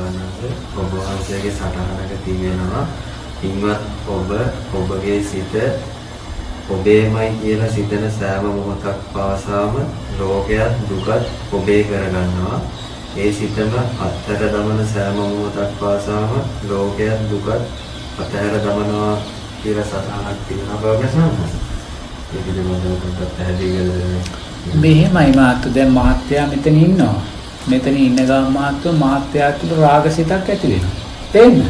ස්වාමීන් ඔබ වහන්සේගේ සටහනක තියෙනවා ඉන්වත් ඔබ ඔබගේ සිත ඔබේමයි කියලා සිතන සෑම මොහොතක් පාසාම රෝගයත් දුකත් ඔබේ කරගන්නවා. ඒ සිතම අත්තර දමන සෑම මොහොතක් පාසාම රෝගයත් දුකත් අතහැර දමනවා කියලා සටහනක් තියෙනවා බව නේද? ඒක පිළිබඳව පොඩ්ඩක් පැහැදිලි කරන්න. මෙහෙමයි මාත්තු දැන් මහත්යා මෙතන ඉන්නවා. මෙතන ඉන්න ගමන් මාත්තු මහත්යා තුළ රාගසිතක් ඇති වෙනවා. තේරෙනවද?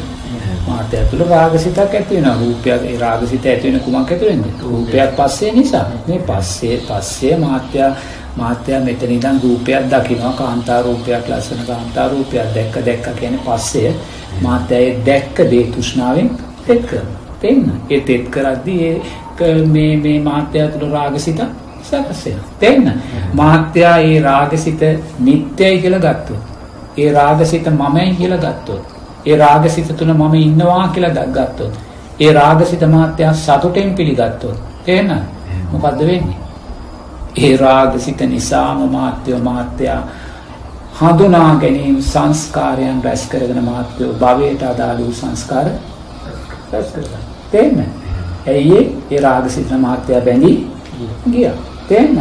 මහත්යා තුළ රාගසිතක් ඇති වෙනවා. රූපයක් ඒ රාගසිත ඇති වෙන කුමක් ඇති වෙනද? රූපයක් පස්සේ නිසා. මේ පස්සේ පස්සේ මහත්යා මහත්යා මෙතන ඉඳන් රූපයක් දකිනවා. කාන්තා රූපයක් ලස්සන කාන්තා රූපයක් දැක්ක දැක්ක කියන්නේ පස්සේ මහත්යා ඒ දැක්ක දේ තෘෂ්ණාවෙන් තෙත් කරනවා. තේන්න. ඒ තෙත් කරද්දී ඒ මේ මේ මහත්යා තුළ රාගසිත සකස් වෙනවා. තේන්න. මහත්යා ඒ රාගසිත නිට්ටයයි කියලා ගත්තොත්. ඒ රාගසිත මමයි කියලා ගත්තොත්. ඒ රාගසිත තුළ මම ඉන්නවා කියලා ගත්තොත්. ඒ රාගසිත මහත්යා සතුටෙන් පිළිගත්තොත්. තේන්න. මොකද්ද වෙන්නේ? ඒ රාගසිත නිසාම මහත්යෝ මහත්යා හඳුනා ගැනීම සංස්කාරයන් රැස් කරගෙන මහත්යෝ භවයට අදාළ වූ සංස්කාර රැස් කරගන්න. තේන්න. ඇයි ඒ රාගසිත මහත්යා බැඳී ගියා. තේන්න.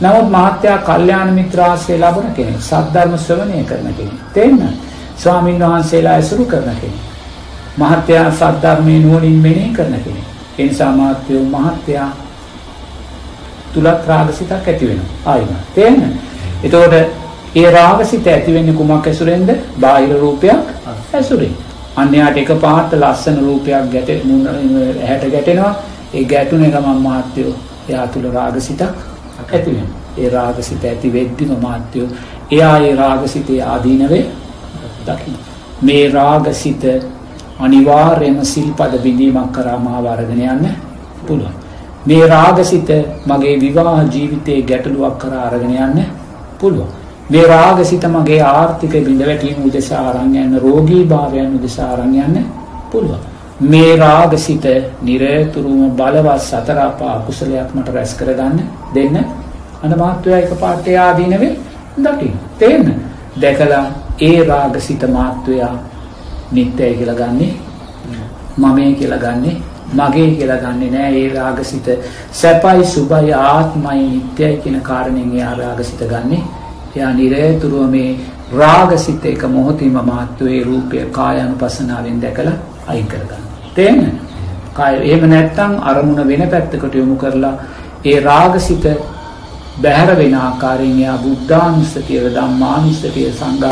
නමුත් මහත්යා කල්යාණ මිත්‍රාශ්‍රය ලබන කෙනෙක්. සද්ධර්ම ශ්‍රවණය කරන කෙනෙක්. තේන්න. ස්වාමීන් වහන්සේලා ඇසුරු කරන කෙනෙක්. මහත්යා සද්ධර්මයේ නුවණින් මෙනෙහි කරන කෙනෙක්. ඒ නිසා මහත්යෝ මහත්යා තුලත් රාගසිතක් ඇති වෙනවා. ආයිම. තේන්න. එතකොට ඒ රාගසිත ඇති වෙන්නේ කුමක් ඇසුරෙන්ද? බාහිර රූපයක් ඇසුරෙන්. අන්‍යයට එක පාට ලස්සන රූපයක් ගැට ඇහැට ගැටෙනවා. ඒ ගැටුනේ ගමන් මහත්යෝ එයා තුල රාගසිතක් ඇති වෙනවා. ඒ රාගසිත ඇති වෙද්දිම මාත්‍යෝ එයා ඒ රාගසිතේ ආදීනවේ දකින්න. මේ රාගසිත අනිවාර්යයෙන්ම සිල්පද බිඳීමක් කරා මාව අරගෙන යන්න පුළුවන්. මේ රාගසිත මගේ විවාහ ජීවිතයේ ගැටලුවක් කරා අරගෙන යන්න පුළුවන්. මේ රාගසිත මගේ ආර්ථික බිඳ වැටීම උදෙසා අරන් යන්න රෝගී භාවයන් උදෙසා අරන් යන්න පුළුවන්. මේ රාගසිත නිරතුරුවම බලවත් සතර අපා අකුසලයක් මට රැස් කරගන්න දෙන්න අන මාත්වයා එකපාරට ආදීනවේ දකින්න. තේන්න. දැකලා ඒ රාගසිත මාත්වයා නිත්‍යයි කියලා ගන්නෙ මමයි කියලා ගන්නෙ මගේ කියලා ගන්නෙ නෑ ඒ රාගසිත සැපයි සුභයි ආත්මයි නිත්‍යයි කියන කාරණෙන් එයා රාගසිත ගන්නෙ. එයා නිරතුරුව මේ රාගසිත එක මොහොතේම මාත්වයේ රූපය කායानुපසනාවෙන් දැකලා අයින් කරගන්න. තේන්න කාය. එහෙම නැත්තම් අරමුණ වෙන පැත්තකට යොමු කරලා ඒ රාගසිත බැහැර වෙන ආකාරයෙන් යා බුද්ධානුස්සතිය ධම්මානුස්සතිය සංඝා